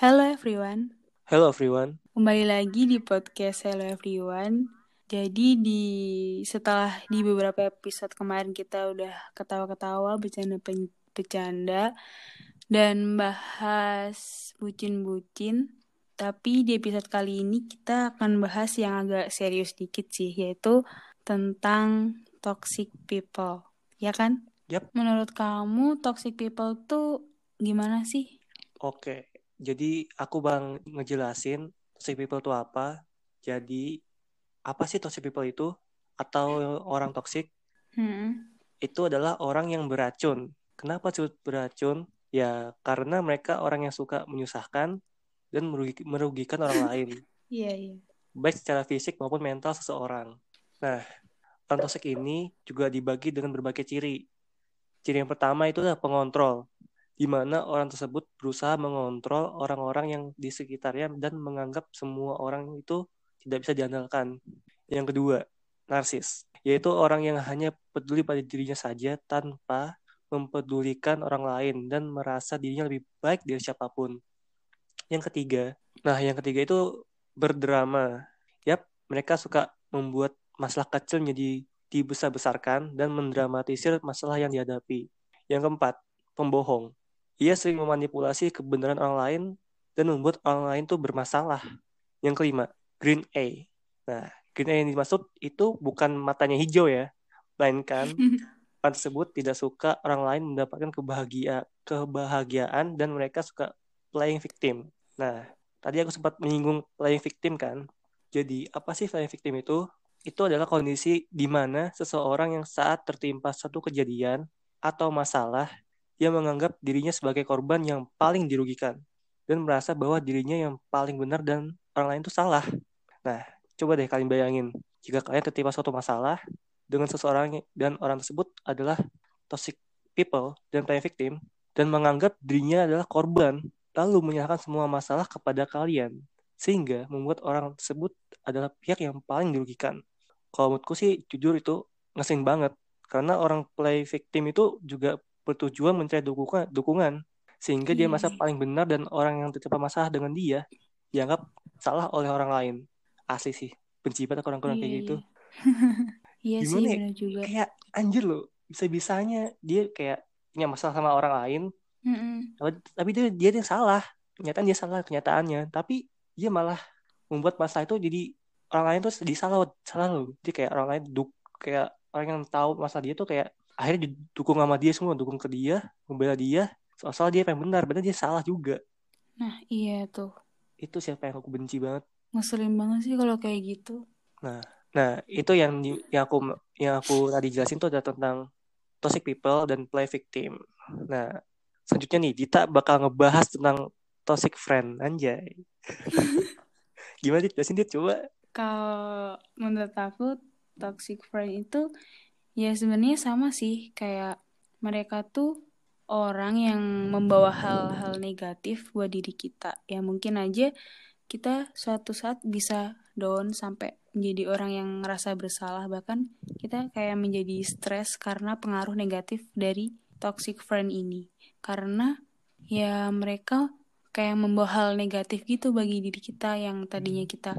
Hello everyone, Hello everyone. kembali lagi di podcast Hello everyone. Jadi di setelah di beberapa episode kemarin kita udah ketawa-ketawa, bercanda-bercanda dan bahas bucin-bucin. Tapi di episode kali ini kita akan bahas yang agak serius dikit sih, yaitu tentang toxic people. Ya kan? Yap. Menurut kamu toxic people tuh gimana sih? Oke, jadi aku bang ngejelasin toxic people itu apa. Jadi apa sih toxic people itu? Atau orang toxic Hmm. itu adalah orang yang beracun. Kenapa disebut beracun? Ya karena mereka orang yang suka menyusahkan dan merugi- merugikan orang lain, Iya, iya. baik secara fisik maupun mental seseorang. Nah, orang toxic ini juga dibagi dengan berbagai ciri. Ciri yang pertama itu adalah pengontrol, di mana orang tersebut berusaha mengontrol orang-orang yang di sekitarnya dan menganggap semua orang itu tidak bisa diandalkan. Yang kedua, narsis, yaitu orang yang hanya peduli pada dirinya saja tanpa mempedulikan orang lain dan merasa dirinya lebih baik dari siapa pun. Yang ketiga, nah yang ketiga itu berdrama. Yap, mereka suka membuat masalah kecil menjadi dibesar-besarkan dan mendramatisir masalah yang dihadapi. Yang keempat, pembohong. Ia sering memanipulasi kebenaran orang lain dan membuat orang lain tuh bermasalah. Yang kelima, green A. Nah, green A yang dimaksud itu bukan matanya hijau ya, melainkan orang tersebut tidak suka orang lain mendapatkan kebahagia kebahagiaan dan mereka suka playing victim. Nah, tadi aku sempat menyinggung playing victim kan. Jadi, apa sih playing victim itu? Itu adalah kondisi di mana seseorang yang saat tertimpa suatu kejadian atau masalah, ia menganggap dirinya sebagai korban yang paling dirugikan dan merasa bahwa dirinya yang paling benar dan orang lain itu salah. Nah, coba deh kalian bayangin, jika kalian tertimpa suatu masalah dengan seseorang dan orang tersebut adalah toxic people dan playing victim dan menganggap dirinya adalah korban, lalu menyalahkan semua masalah kepada kalian, sehingga membuat orang tersebut adalah pihak yang paling dirugikan. Kalau menurutku sih jujur itu ngeselin banget, karena orang play victim itu juga bertujuan mencari dukungan, dukungan sehingga dia Iya, merasa iya. paling benar dan orang yang tertimpa masalah dengan dia dianggap salah oleh orang lain. Asli sih, benci banget orang-orang kayak gitu. iya. Iya sih, ya? benar juga. Kayak anjir loh, bisa-bisanya dia kayak punya masalah sama orang lain, tapi- tapi dia dia yang salah. Kenyataan dia salah kenyataannya, tapi dia malah membuat masalah itu jadi orang lain tuh jadi salah salah loh. Jadi kayak orang lain duk kayak orang yang tahu masalah dia tuh kayak akhirnya didukung sama dia semua, dukung ke dia, membela dia. Soal-soal dia yang benar, benar dia salah juga. Nah, iya tuh. Itu siapa yang aku benci banget. Ngeselin banget sih kalau kayak gitu. Nah, itu yang yang aku yang aku tadi jelasin tuh adalah tentang toxic people dan play victim. Nah, selanjutnya nih Dita bakal ngebahas tentang toxic friend anjay. Gimana Dit? Jelasin Dit coba. Kalau menurut aku toxic friend itu ya sebenarnya sama sih kayak mereka tuh orang yang membawa hal-hal negatif buat diri kita. Ya mungkin aja kita suatu saat bisa down sampai menjadi orang yang ngerasa bersalah bahkan kita kayak menjadi stres karena pengaruh negatif dari toxic friend ini. Karena ya mereka kayak membawa hal negatif gitu bagi diri kita yang tadinya kita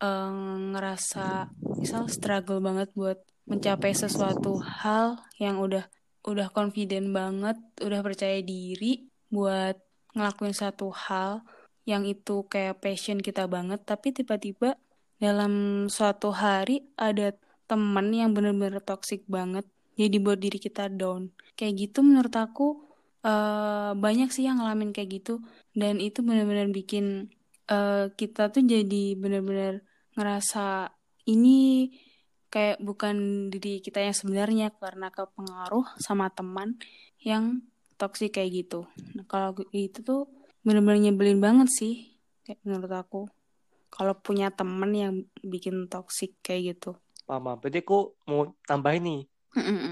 eh, ngerasa misal struggle banget buat mencapai sesuatu hal yang udah udah confident banget, udah percaya diri buat ngelakuin satu hal yang itu kayak passion kita banget, tapi tiba-tiba dalam suatu hari ada temen yang bener-bener toxic banget, jadi buat diri kita down. Kayak gitu menurut aku eh, banyak sih yang ngalamin kayak gitu, dan itu bener-bener bikin eh, kita tuh jadi bener-bener ngerasa ini kayak bukan diri kita yang sebenarnya karena kepengaruh sama teman yang toksik kayak gitu. Nah, kalau itu tuh bener-bener nyebelin banget sih, kayak menurut aku. Kalau punya teman yang bikin toksik kayak gitu. Paham. Berarti aku mau tambahin nih.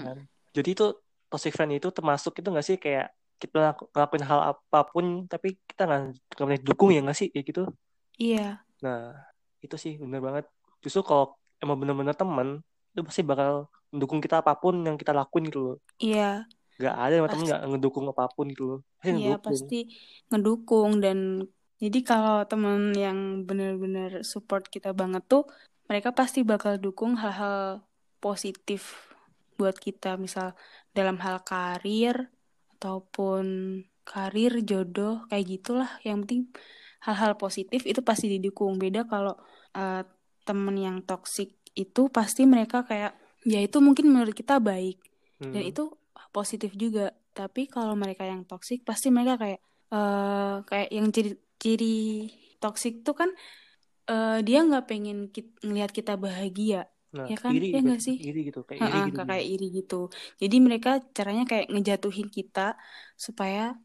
Kan. Jadi itu toxic friend itu termasuk itu nggak sih kayak kita ngelaku- ngelakuin hal apa pun tapi kita nggak nggak boleh dukung ya nggak sih kayak gitu. Iya, Nah, itu sih bener banget. Justru kalau emang bener-bener temen, itu pasti bakal mendukung kita apa pun yang kita lakuin gitu loh. iya, Gak ada yang temen gak ngedukung apa pun gitu loh. Pasti iya ngedukung. pasti ngedukung dan Jadi kalau teman yang benar-benar support kita banget tuh, mereka pasti bakal dukung hal-hal positif buat kita, misal dalam hal karir ataupun karir, jodoh, kayak gitulah. Yang penting hal-hal positif itu pasti didukung. Beda kalau uh, temen yang toksik itu pasti mereka kayak ya itu mungkin menurut kita baik. Hmm. dan itu positif juga. Tapi kalau mereka yang toksik pasti mereka kayak uh, kayak yang ciri ciri toksik tuh kan uh, dia nggak pengen ki ngelihat kita bahagia. Nah, ya kan? iri, ya nggak sih? Iri gitu kayak iri gitu. kayak iri gitu. Jadi mereka caranya kayak ngejatuhin kita supaya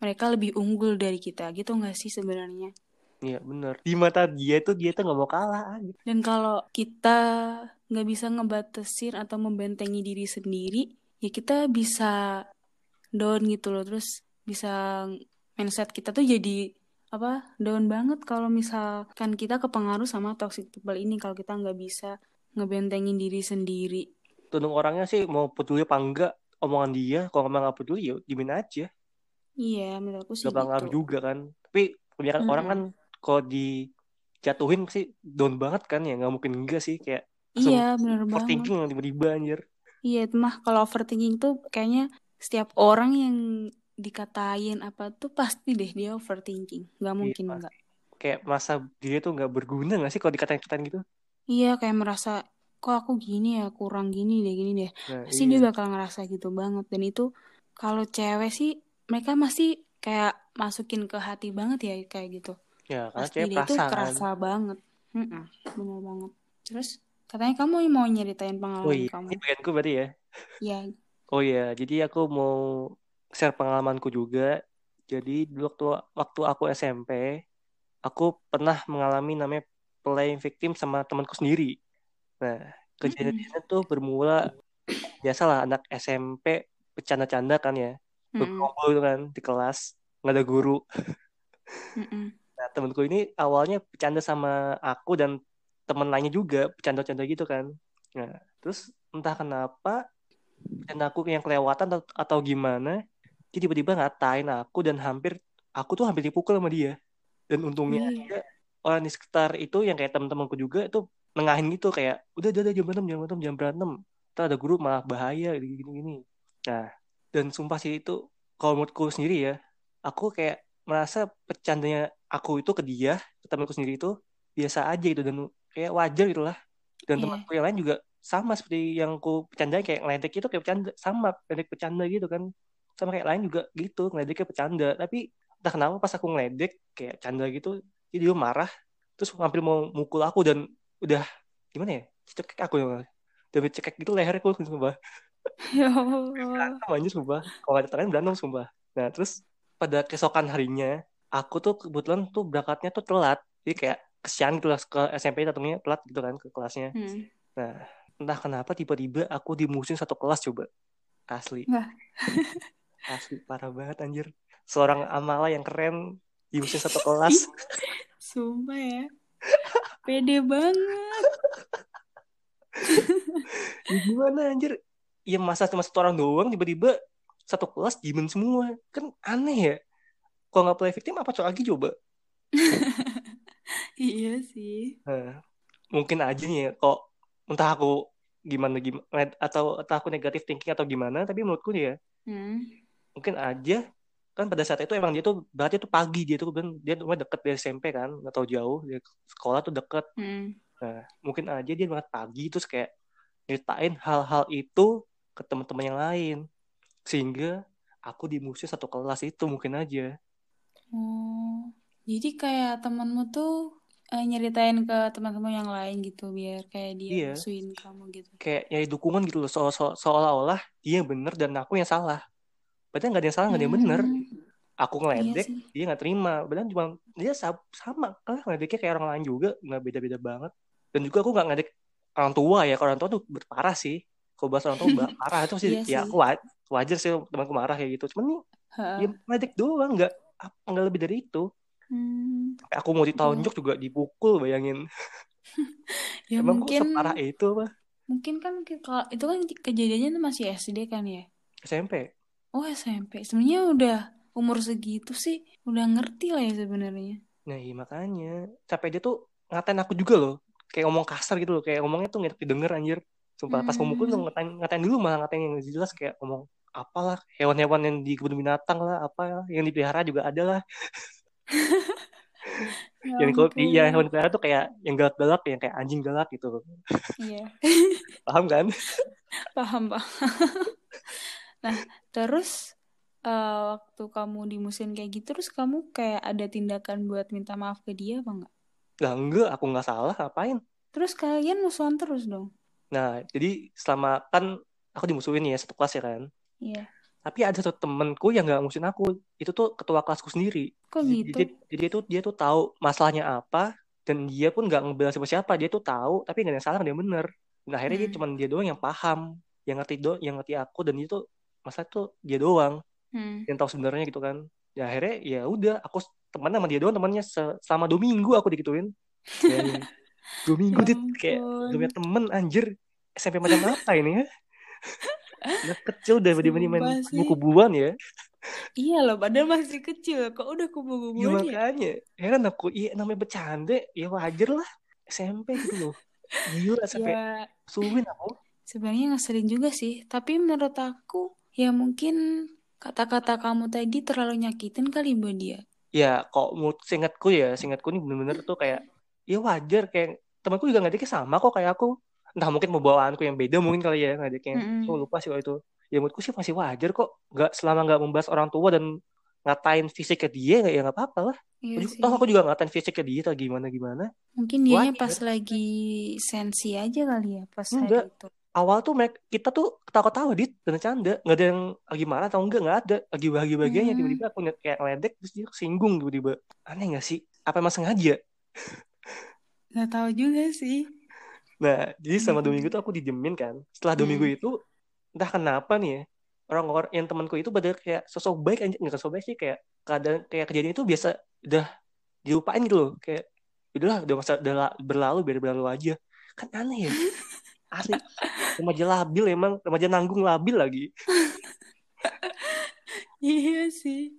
mereka lebih unggul dari kita. Gitu nggak sih sebenarnya Iya bener Di mata dia tuh dia tuh nggak mau kalah aja. Dan kalau kita nggak bisa ngebatasin atau membentengi diri sendiri Ya kita bisa down gitu loh Terus bisa mindset kita tuh jadi apa down banget kalau misalkan kita kepengaruh sama toxic people ini kalau kita nggak bisa ngebentengin diri sendiri. Tundung orangnya sih mau peduli apa enggak omongan dia, kalau memang nggak peduli ya dimin aja. Iya, menurutku sih. Gak gitu. juga kan. Tapi kebanyakan hmm. orang kan kalau dijatuhin sih down banget kan ya nggak mungkin enggak sih kayak iya benar banget. overthinking yang tiba-tiba anjir. Iya itu mah kalau overthinking tuh kayaknya setiap orang yang dikatain apa tuh pasti deh dia overthinking. Nggak iya, mungkin iya, nggak. Kayak masa dia tuh nggak berguna nggak sih kalau dikatain-katain gitu? Iya kayak merasa kok aku gini ya kurang gini deh gini deh. Nah, pasti iya. dia bakal ngerasa gitu banget. Dan itu kalau cewek sih mereka masih kayak masukin ke hati banget ya kayak gitu ya karena pasti cewek dia tuh kerasa banget mm -mm, bener banget terus katanya kamu mau nyeritain pengalaman oh, iya. kamu ini bagianku berarti ya iya oh iya jadi aku mau share pengalamanku juga. Jadi waktu waktu aku SMP, aku pernah mengalami namanya playing victim sama temanku sendiri. Nah, kejadiannya mm -hmm. tuh bermula biasalah anak SMP bercanda-canda kan ya, berkumpul mm kan di kelas, nggak ada guru. Mm temanku ini awalnya bercanda sama aku dan teman lainnya juga bercanda-canda gitu kan. Nah, terus entah kenapa dan aku yang kelewatan atau, atau gimana, dia tiba-tiba ngatain aku dan hampir aku tuh hampir dipukul sama dia dan untungnya hmm. dia orang di sekitar itu yang kayak teman-temanku juga itu nengahin gitu kayak udah udah, udah jam berantem jam berantem jam berantem Ntar ada guru malah bahaya gini gini nah dan sumpah sih itu kalau menurutku sendiri ya aku kayak merasa bercandanya aku itu ke dia ke temanku sendiri itu biasa aja gitu dan kayak wajar gitu lah. Dan yeah. temanku yang lain juga sama seperti yang aku bercanda kayak ngeledek itu kayak bercanda sama ngeledek bercanda gitu kan. Sama kayak lain juga gitu ngeledeknya bercanda tapi entah kenapa pas aku ngeledek kayak canda gitu jadi dia marah terus hampir mau mukul aku dan udah gimana ya cekek aku ya udah cekek gitu leherku sumpah. Ya berantem aja sumpah. Kalau ada tangan berantem sumpah. Nah terus pada keesokan harinya aku tuh kebetulan tuh berangkatnya tuh telat jadi kayak kesian gitu lah ke SMP datangnya telat gitu kan ke kelasnya hmm. nah entah kenapa tiba-tiba aku dimusuhin satu kelas coba asli Asli parah banget anjir. Seorang amala yang keren di usia satu kelas. Sumpah ya. Pede banget. ya gimana anjir? Ya masa cuma satu orang doang tiba-tiba satu kelas diemen semua. Kan aneh ya. Kalau nggak play victim apa coba lagi coba? iya sih. Nah, mungkin aja nih ya kok entah aku gimana gimana atau entah aku negatif thinking atau gimana tapi menurutku ya hmm mungkin aja kan pada saat itu emang dia tuh berarti tuh pagi dia tuh kan dia rumah deket dari SMP kan tahu jauh dia sekolah tuh deket hmm. nah mungkin aja dia banget pagi terus kayak nyeritain hal-hal itu ke teman-teman yang lain sehingga aku di musuh satu kelas itu mungkin aja oh jadi kayak temanmu tuh eh, nyeritain ke teman-teman yang lain gitu biar kayak dia iya. musuhin kamu gitu kayak nyari dukungan gitu loh so so seolah-olah dia bener dan aku yang salah Padahal nggak ada yang salah, nggak ada yang benar. Hmm. Aku ngeledek, iya dia nggak terima. Padahal cuma dia sama, kan ngeledeknya kayak orang lain juga, nggak beda-beda banget. Dan juga aku nggak ngeledek orang tua ya, kalau orang tua tuh berparah sih. Kalau bahas orang tua parah itu sih, iya ya aku wajar sih temanku marah kayak gitu. Cuman nih, dia ngeledek doang, nggak nggak lebih dari itu. Hmm. Aku mau ditonjok juga dipukul, bayangin. ya Emang mungkin separah itu apa? Mungkin kan kalau itu kan kejadiannya masih SD kan ya? SMP. Oh SMP. Sebenarnya udah umur segitu sih udah ngerti lah ya sebenarnya. Nah, iya makanya. Sampai dia tuh ngatain aku juga loh. Kayak ngomong kasar gitu loh. Kayak ngomongnya tuh nggak didengar anjir. Sumpah, pas mau mukul tuh Hmm. ngatain, ngatain dulu malah ngatain yang jelas kayak ngomong apalah hewan-hewan yang di kebun binatang lah apa yang dipelihara juga ada lah. Ya yang kalau iya hewan dipelihara tuh kayak yang galak-galak yang kayak anjing galak gitu. Iya, paham kan? Paham paham. Nah, terus eh, waktu kamu dimusuhin kayak gitu, terus kamu kayak ada tindakan buat minta maaf ke dia apa enggak? Lah enggak aku nggak salah ngapain? Terus kalian musuhan terus dong? nah jadi selama kan aku dimusuhin ya satu kelas ya kan Iya. tapi ada satu temenku yang nggak musuhin aku itu tuh ketua kelasku sendiri Kok Jadi- gitu? jadi, jadi dia tuh dia tuh tahu masalahnya apa dan dia pun nggak ngebela siapa siapa dia tuh tahu tapi nggak ada yang salah yang bener nah akhirnya dia Hmm. cuman dia doang yang paham yang ngerti do yang ngerti aku dan dia tuh masalah tuh dia doang Hmm. yang tahu sebenarnya gitu kan ya akhirnya ya udah aku teman sama dia doang temannya se- selama dua minggu aku digituin ya. dua minggu Ya dia kayak punya temen anjir SMP macam apa ini ya Anak kecil udah dia main, main Sumpah sih. kubu-kubuan ya Iya loh, padahal masih kecil. Kok udah kubu-kubuan ya? makanya heran aku iya namanya bercanda ya wajar lah SMP gitu loh gila sampai Ya, suwin aku sebenarnya ngeselin juga sih. Tapi menurut aku, ya mungkin kata-kata kamu tadi terlalu nyakitin kali buat dia. ya kok seingatku ya seingatku ini bener-bener tuh kayak ya wajar kayak temanku juga ngedeknya sama kok kayak aku entah mungkin pembawaanku yang beda mungkin kali ya ngedeknya Mm-mm. aku lupa sih kalau itu ya menurutku sih masih wajar kok nggak selama nggak membahas orang tua dan ngatain fisik ke dia nggak ya nggak apa-apa lah Iya Aku- toh aku juga ngatain fisik ke dia atau gimana gimana Mungkin dianya Wajar. pas lagi sensi aja kali ya, pas Enggak. hari itu. awal tuh mereka, kita tuh ketawa-ketawa dit dan canda nggak ada yang lagi marah atau enggak nggak ada lagi bahagia-bahagianya Hmm. tiba-tiba aku ngeliat kayak ngeledek terus dia singgung tiba-tiba aneh nggak sih apa emang sengaja Gak tahu juga sih. Nah jadi selama dua minggu tuh aku didiemin kan. Setelah dua Hmm. minggu itu entah kenapa nih ya orang-orang yang temanku itu pada kayak sosok baik aja nggak sosok baik sih kayak keadaan kayak kejadian itu biasa udah dilupain gitu loh. Kayak udahlah udah masa udah la- berlalu biar berlalu aja. Kan aneh ya. Asli. Remaja labil emang remaja nanggung labil lagi. Iya sih.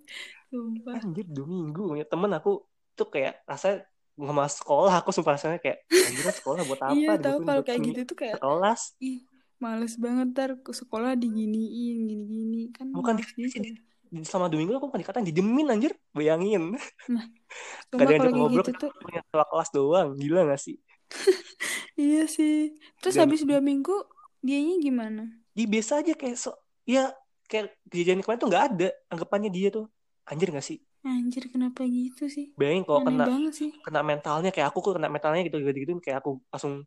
Sumpah. anjir dua minggu. Temen aku tuh kayak rasanya nggak mau sekolah aku sumpah rasanya kayak anjir sekolah buat apa? Iya, tahu kalau kayak gitu tuh kayak sekelas. Ih, males banget ntar ke sekolah diginiin, gini-gini kan bukan di- selama dua minggu aku bukan dikatain didiemin anjir bayangin. Nah, gak ada yang ngobrol gitu tuh, punya kelas doang gila gak sih? Iya sih. Terus Dan- habis dua minggu, dianya gimana? dia biasa aja kayak so ya kayak kejadian kemarin tuh nggak ada anggapannya dia tuh anjir gak sih Anjir, kenapa gitu sih? bayangin kalau kena sih. kena mentalnya kayak aku kena mentalnya gitu gitu gitu kayak aku langsung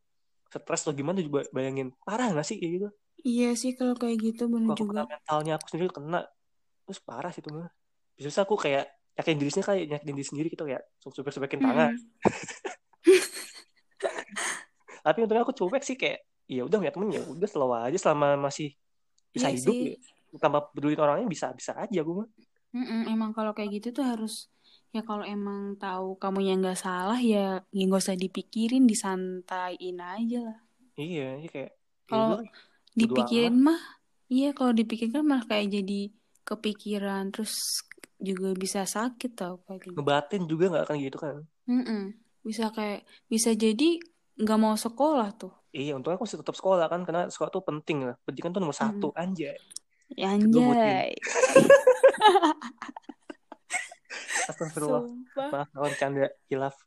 stres atau gimana juga bayangin parah gak sih kayak gitu Iya sih kalau kayak gitu aku juga. kena mentalnya aku sendiri kena terus parah sih itu mah bisa aku kayak yakin diri sendiri kayak yakin diri sendiri gitu kayak super superkin tangan tapi untungnya aku cuek sih kayak ya udah nggak temen ya udah selalu aja selama masih bisa Iya hidup sih. ya tanpa peduli orangnya bisa bisa aja aku mah Mm-mm, Emang kalau kayak gitu tuh harus ya kalau emang tahu kamu yang nggak salah ya ya nggak usah dipikirin, disantaiin aja lah. iya iya kayak ya Kalau bodo dipikirin mah, iya kalau dipikirin kan malah kayak jadi kepikiran terus juga bisa sakit tau kayak gitu. ngebatin juga nggak akan gitu kan Mm-mm. Bisa kayak bisa jadi nggak mau sekolah tuh. iya untungnya aku masih tetap sekolah kan karena sekolah tuh penting lah pendidikan tuh nomor satu anjay Ya, Anjay. astagfirullah. Maaf kawan canda hilaf.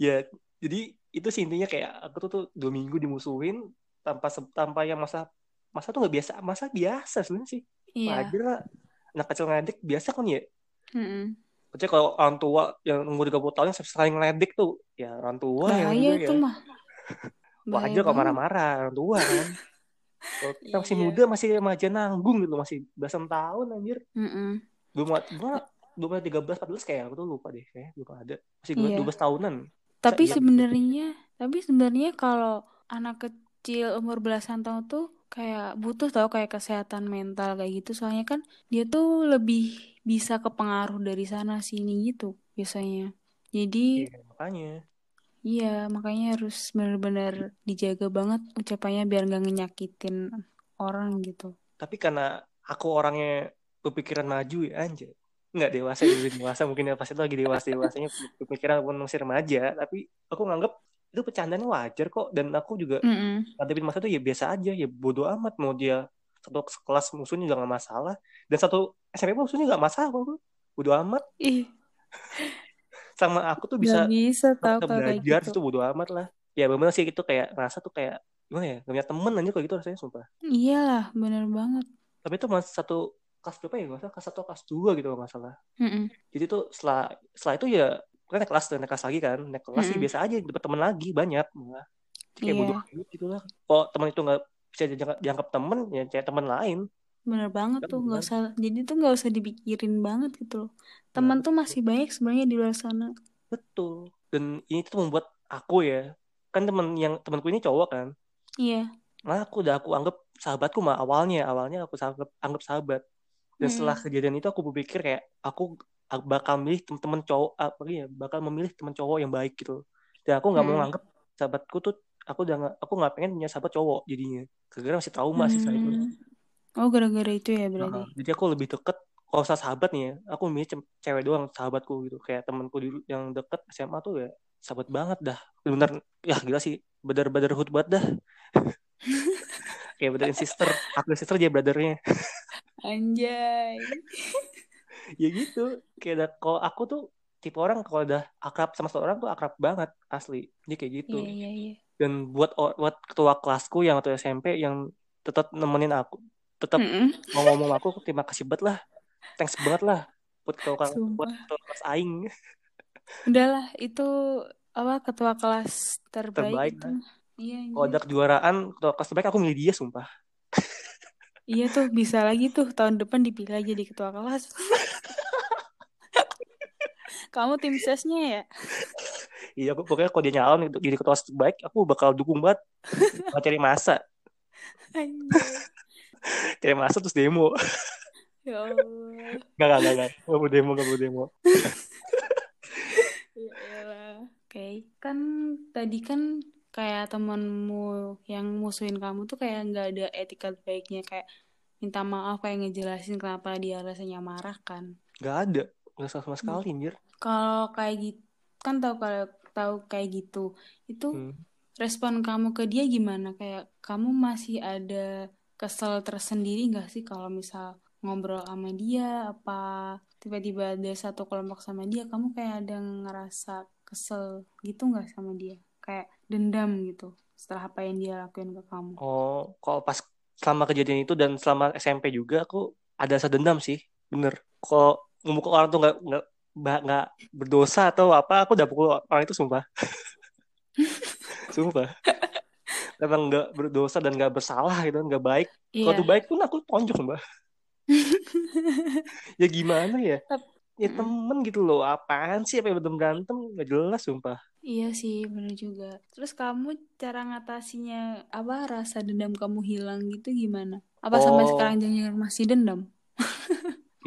Ya jadi itu sih intinya kayak aku tuh tuh dua minggu dimusuhin tanpa tanpa yang masa masa tuh nggak biasa masa biasa sebenarnya sih. Iya. wajar lah anak kecil ngeledek biasa kan ya. Mm-mm. Kecuali kalau orang tua yang umur 30 tahun yang saling ngeledek tuh ya orang tua yang Bahaya juga itu ya. mah. Wajar kalau marah-marah orang tua kan kalau kita masih Iya. muda masih remaja nanggung gitu masih belasan tahun anjir Mm-mm. belum belum belum ada 13 14 kayak aku tuh lupa deh kayak belum ada masih Iya. 12 tahunan Tapi Iya. sebenarnya, tapi sebenarnya kalau anak kecil umur belasan tahun tuh kayak butuh tau kayak kesehatan mental kayak gitu. Soalnya kan dia tuh lebih bisa kepengaruh dari sana sini gitu biasanya. Jadi Iya, makanya iya makanya harus benar-benar dijaga banget ucapannya biar nggak ngenyakitin orang gitu. tapi karena aku orangnya berpikiran maju ya anjay. Nggak dewasa ya lebih dewasa mungkin ya pas itu lagi dewasa dewasanya pemikiran pun masih remaja. Tapi aku nganggap itu bercandaan wajar kok. Dan aku juga Mm-mm. ngadepin masa itu ya biasa aja ya bodoh amat. Mau dia satu kelas musuhnya juga nggak masalah. Dan satu SMP musuhnya nggak masalah kok bodoh amat. Ih, sama aku tuh bisa gak bisa kayak belajar gitu. itu bodoh amat lah ya bener sih itu kayak rasa tuh kayak gimana ya gak punya temen aja kayak gitu rasanya sumpah Iyalah, bener banget. tapi itu masih satu kelas berapa ya nggak salah kelas satu kelas dua gitu nggak salah Mm-mm. jadi tuh setelah setelah itu ya kan naik kelas naik kelas lagi kan naik kelas sih Mm-mm. biasa aja dapet temen lagi banyak malah Jadi kayak Iya. bodoh gitu lah kok teman itu nggak bisa dianggap, dianggap temen ya cari temen lain Bener banget Kan tuh, nggak usah. Jadi tuh nggak usah dipikirin banget gitu loh. Teman tuh masih banyak sebenarnya di luar sana. betul dan ini tuh membuat aku ya kan temen yang temanku ini cowok kan Iya. Nah, aku udah aku anggap sahabatku mah awalnya, awalnya aku anggap anggap sahabat. Dan Mm. setelah kejadian itu aku berpikir kayak aku bakal milih teman-teman cowok apa ya, bakal memilih teman cowok yang baik gitu. Dan aku nggak mau Mm. nganggap sahabatku tuh aku udah nggak aku nggak pengen punya sahabat cowok jadinya. Gara-gara masih trauma sih setelah itu. Hmm. Oh, gara-gara itu ya Nah, berarti. jadi aku lebih deket kalau sahabat nih ya, aku milih ce- cewek doang sahabatku gitu. Kayak temanku yang deket SMA tuh ya sahabat banget dah. Bener ya gila sih, brother-brotherhood banget dah. kayak brother and sister, aku sister aja brothernya. Anjay. ya gitu kayak kalau aku tuh tipe orang kalau udah akrab sama seorang tuh akrab banget asli ini kayak gitu Iya, iya, iya. dan buat buat ketua kelasku yang waktu SMP yang tetap nemenin aku tetap Mm-mm. mau ngomong aku terima kasih banget lah thanks banget lah buat kelas buat kelas aing Udahlah, itu apa ketua kelas terbaik, Terbaik, itu. lah. mah. Iya, kalau ada kejuaraan ketua kelas terbaik aku milih dia sumpah Iya tuh, bisa lagi tuh tahun depan dipilih jadi ketua kelas. Kamu tim sesnya ya? iya aku pokoknya kalau dia nyalon jadi ketua kelas terbaik aku bakal dukung banget Bakal cari masa Anjir. Cari masa terus demo Ya Allah. nggak nggak nggak nggak nggak mau demo nggak mau demo Ya elah. Oke, kan tadi kan kayak temanmu yang musuhin kamu tuh kayak nggak ada etika baiknya kayak minta maaf kayak ngejelasin kenapa dia rasanya marah kan. nggak ada nggak sama sama sekali anjir Kalau kayak gitu kan tahu kalau tahu kayak gitu itu Hmm. respon kamu ke dia gimana? Kayak kamu masih ada kesel tersendiri nggak sih kalau misal ngobrol sama dia apa tiba-tiba ada satu kelompok sama dia kamu kayak ada ngerasa kesel gitu nggak sama dia? Kayak dendam gitu setelah apa yang dia lakuin ke kamu. Oh, kalau pas selama kejadian itu dan selama SMP juga aku ada rasa dendam sih, bener. Kalau memukul orang tuh nggak nggak nggak berdosa atau apa, aku udah pukul orang itu sumpah, sumpah. Emang nggak berdosa dan nggak bersalah gitu, nggak baik. Kalau Iya. tuh baik pun aku tonjok sumpah. ya gimana ya? Ya temen gitu loh, apaan sih apa yang berantem berantem nggak jelas sumpah. Iya sih, bener juga. Terus kamu cara ngatasinya apa rasa dendam kamu hilang gitu gimana? Apa sampai Oh, sekarang jangan masih dendam?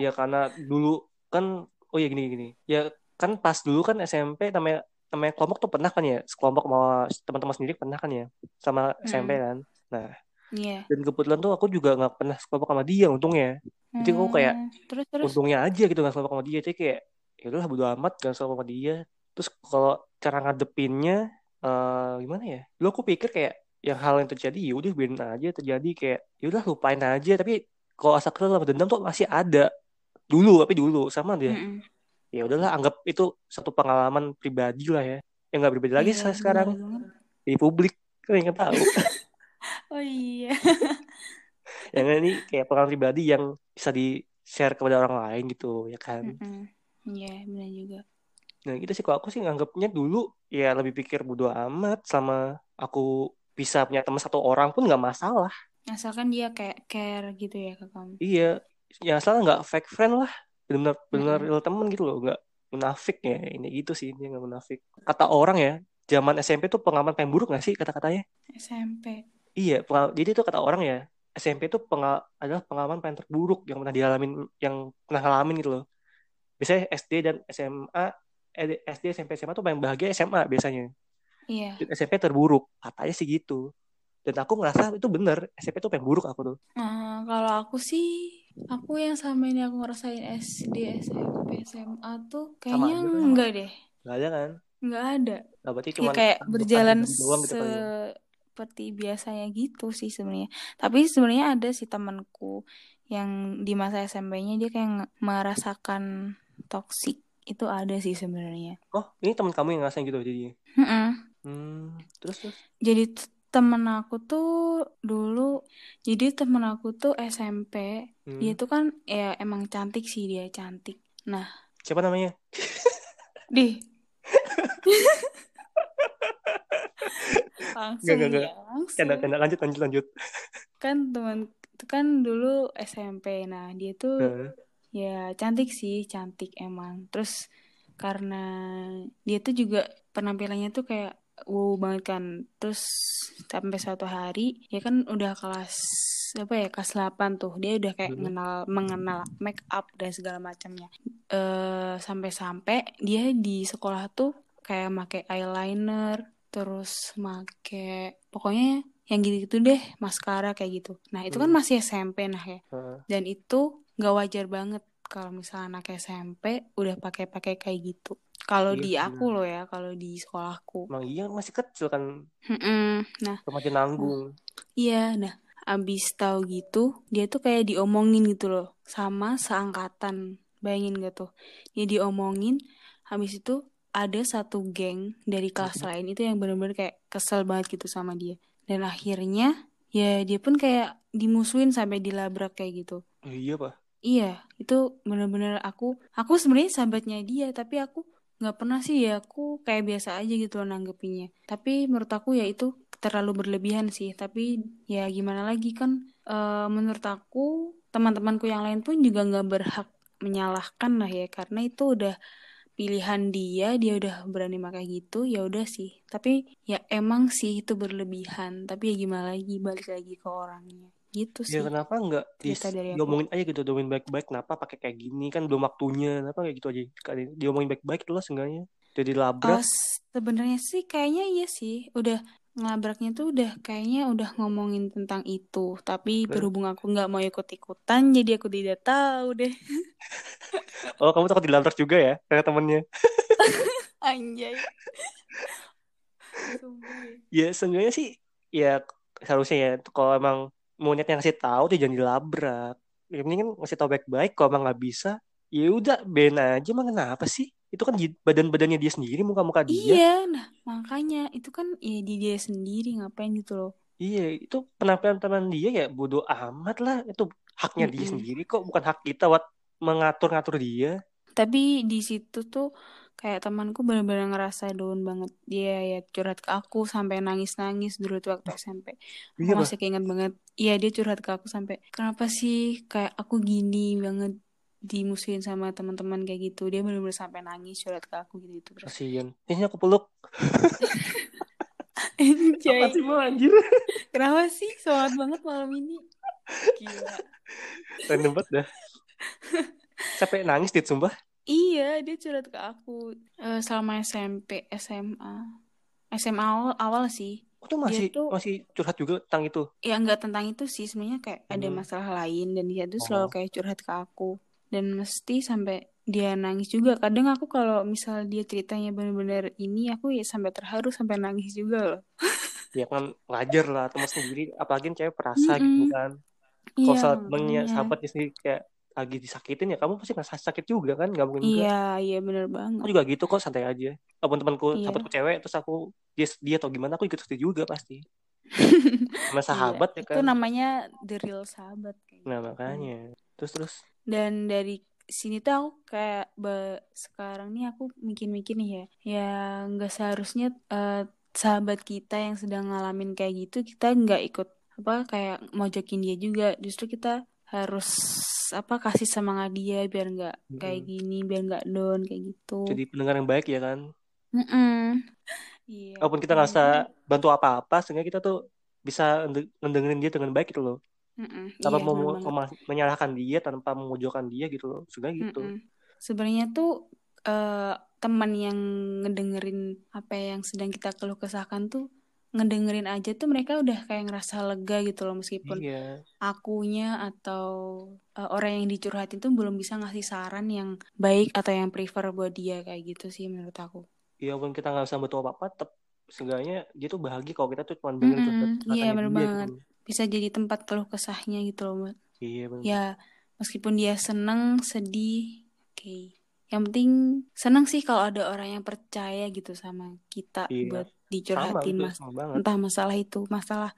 ya karena dulu kan, oh ya gini gini, ya kan pas dulu kan SMP namanya namanya kelompok tuh pernah kan ya, sekelompok sama teman-teman sendiri pernah kan ya, sama SMP Mm-mm. kan. Nah, Iya. dan kebetulan tuh aku juga nggak pernah sekelompok sama dia untungnya. Jadi aku kayak Hmm, terus terus. untungnya aja gitu nggak sekelompok sama dia. Jadi kayak ya udahlah bodo amat gak sekelompok sama dia. Terus kalau cara ngadepinnya eh gimana ya? Dulu aku pikir kayak yang hal yang terjadi ya udah biarin aja terjadi kayak ya udah lupain aja. Tapi kalau asa kesel sama dendam tuh masih ada dulu tapi dulu sama dia. Mm-mm. Ya udahlah anggap itu satu pengalaman pribadi lah ya. Yang nggak pribadi lagi Iya, sekarang bener di publik kan yang tahu. Oh iya. yang ini kayak pengalaman pribadi yang bisa di share kepada orang lain gitu ya kan. Iya, benar juga. nah gitu sih kalau aku sih nganggapnya dulu ya lebih pikir bodo amat sama aku bisa punya teman satu orang pun nggak masalah Asalkan dia kayak care gitu ya ke kamu. iya ya asal nggak fake friend lah benar benar Mm-mm. real temen gitu loh nggak munafik ya ini gitu sih dia nggak munafik kata orang ya zaman SMP tuh pengalaman paling buruk nggak sih kata-katanya SMP. iya jadi itu kata orang ya SMP tuh pengal adalah pengalaman paling terburuk yang pernah dialamin yang pernah ngalamin gitu loh biasanya SD dan SMA eh, SD SMP SMA tuh paling bahagia SMA biasanya Iya. Dan SMP terburuk katanya sih gitu dan aku ngerasa itu bener SMP tuh paling buruk aku tuh Nah, kalau aku sih Aku yang sama ini aku ngerasain SD, SMP, SMA tuh kayaknya enggak deh. Nggak ada kan? Enggak ada. Nah, berarti Ya cuma kayak berjalan doang gitu kali ya. seperti biasanya gitu sih sebenarnya. Tapi sebenarnya ada sih temanku yang di masa SMP-nya dia kayak merasakan toksik itu ada sih sebenarnya. Oh, ini teman kamu yang ngerasain gitu jadinya. Mm-mm. Hmm, terus terus. Jadi temen aku tuh dulu, jadi temen aku tuh SMP, Hmm. dia tuh kan ya emang cantik sih dia cantik. Nah, Siapa namanya? dih. langsung Nggak, nggak, ya, langsung. Lanjut, lanjut, lanjut. Kan teman itu kan dulu SMP. Nah, dia tuh Nah, ya cantik sih, cantik emang. Terus karena dia tuh juga penampilannya tuh kayak wow banget kan. Terus sampai suatu hari ya kan udah kelas apa ya kelas 8 tuh dia udah kayak Hmm. mengenal mengenal make up dan segala macamnya eh sampai-sampai dia di sekolah tuh kayak make eyeliner terus make pokoknya yang gitu-gitu deh maskara kayak gitu nah itu kan Hmm. masih SMP nah ya dan itu nggak wajar banget kalau misalnya anak SMP udah pakai-pakai kayak gitu kalau Iya di aku loh ya kalau di sekolahku Emang iya masih kecil kan, Mm-mm. nah remaja nanggung. Iya, nah abis tahu gitu dia tuh kayak diomongin gitu loh sama seangkatan. Bayangin gak tuh? Dia diomongin, habis itu ada satu geng dari kelas lain itu yang bener-bener kayak kesel banget gitu sama dia. Dan akhirnya ya dia pun kayak dimusuhin sampai dilabrak kayak gitu. Oh, iya, Pak. Iya, itu bener-bener aku, aku sebenarnya sahabatnya dia, tapi aku nggak pernah sih ya, aku kayak biasa aja gitu loh nanggepinnya. Tapi menurut aku ya itu terlalu berlebihan sih. Tapi ya gimana lagi kan, eh, menurut aku teman-temanku yang lain pun juga nggak berhak menyalahkan lah ya, karena itu udah pilihan dia, dia udah berani pakai gitu, ya udah sih. Tapi ya emang sih itu berlebihan. Tapi ya gimana lagi, balik lagi ke orangnya. Gitu sih. Ya kenapa nggak diomongin aja gitu, diomongin baik-baik. Kenapa pakai kayak gini kan belum waktunya. Kenapa kayak gitu aja? Diomongin baik-baik dulu lah seenggaknya. Jadi Oh, labrak. sebenarnya sih kayaknya iya sih. Udah ngelabraknya tuh udah kayaknya udah ngomongin tentang itu. Tapi Nah. berhubung aku nggak mau ikut-ikutan, jadi aku tidak tahu deh. Oh, kamu takut dilabrak juga ya kayak temennya. Anjay. Sumpah ya. Ya seenggaknya sih ya seharusnya ya kalau emang mau niatnya ngasih tahu dia jangan dilabrak. Ya kan ngasih tahu baik-baik kalau emang nggak bisa ya udah ben aja emang kenapa sih? Itu kan badan-badannya dia sendiri, muka-muka dia. Iya, nah makanya itu kan ya di dia sendiri ngapain gitu loh. Iya, itu penampilan teman dia ya bodoh amat lah. Itu haknya dia Mm-mm. sendiri kok, bukan hak kita buat mengatur-ngatur dia. Tapi di situ tuh kayak temanku benar-benar ngerasa down banget. Dia ya curhat ke aku sampai nangis-nangis dulu tuh waktu SMP. Aku Iya, Pak. masih keinget banget. Iya dia curhat ke aku sampai kenapa sih kayak aku gini banget dimusuhin sama teman-teman kayak gitu. Dia benar-benar sampai nangis curhat ke aku gitu, terus. Kasian. Ini aku peluk. Anjay. Apa sih mau anjir? Kenapa sih semangat banget malam ini? Gila. Random banget dah. Sampai nangis dit sumpah. Iya, dia curhat ke aku eh, selama SMP, SMA. SMA awal, awal sih. Oh, tuh masih Dia tuh- masih curhat juga tentang itu. Ya nggak tentang itu sih, sebenarnya kayak ada Hmm. masalah lain dan dia tuh Oh. selalu kayak curhat ke aku. Dan mesti sampai dia nangis juga. Kadang aku kalau misal dia ceritanya bener-bener ini, aku ya sampai terharu sampai nangis juga loh. Ya kan wajar lah teman sendiri, apalagi cewek perasa gitu Mm-mm. kan. Kalau Iya, saat temennya makanya. sahabatnya sendiri kayak lagi disakitin ya kamu pasti ngerasa sakit juga kan nggak mungkin Iya, iya bener aku banget. juga gitu kok santai aja apa pun temanku Iya. sahabatku cewek terus aku dia dia atau gimana aku ikut sedih juga pasti sama sahabat Iya, ya Itu kan namanya the real sahabat. nah gitu. makanya terus terus Dan dari sini tuh aku kayak be- sekarang nih aku mikir-mikir nih ya, ya nggak seharusnya eh, sahabat kita yang sedang ngalamin kayak gitu kita nggak ikut apa kayak mojokin dia juga, justru kita harus apa kasih semangat dia biar nggak kayak Mm-mm. gini, biar nggak down kayak gitu. jadi pendengar yang baik ya kan Mm-mm. Iya. walaupun kita nggak usah bantu apa-apa sehingga kita tuh bisa ngedengerin dia dengan baik gitu loh Mm-mm. tanpa Iya, mau bener banget. mema- menyalahkan dia tanpa memojokkan dia gitu loh sebenarnya gitu Mm-mm. Sebenarnya tuh eh, teman yang ngedengerin apa yang sedang kita keluh kesahkan tuh ngedengerin aja tuh mereka udah kayak ngerasa lega gitu loh meskipun iya akunya atau uh, orang yang dicurhatin tuh belum bisa ngasih saran yang baik atau yang prefer buat dia kayak gitu sih menurut aku. iya walaupun kita nggak bisa bantu apa apa tetap seenggaknya dia tuh bahagia kalau kita tuh cuma dengerin Mm-mm, curhat Iya dia banget. gitu Bisa jadi tempat keluh kesahnya gitu loh Mbak. iya bener Ya meskipun dia seneng, sedih, oke. Yang penting seneng sih kalau ada orang yang percaya gitu sama kita iya buat dicurhatin mas. sama banget Entah masalah itu masalah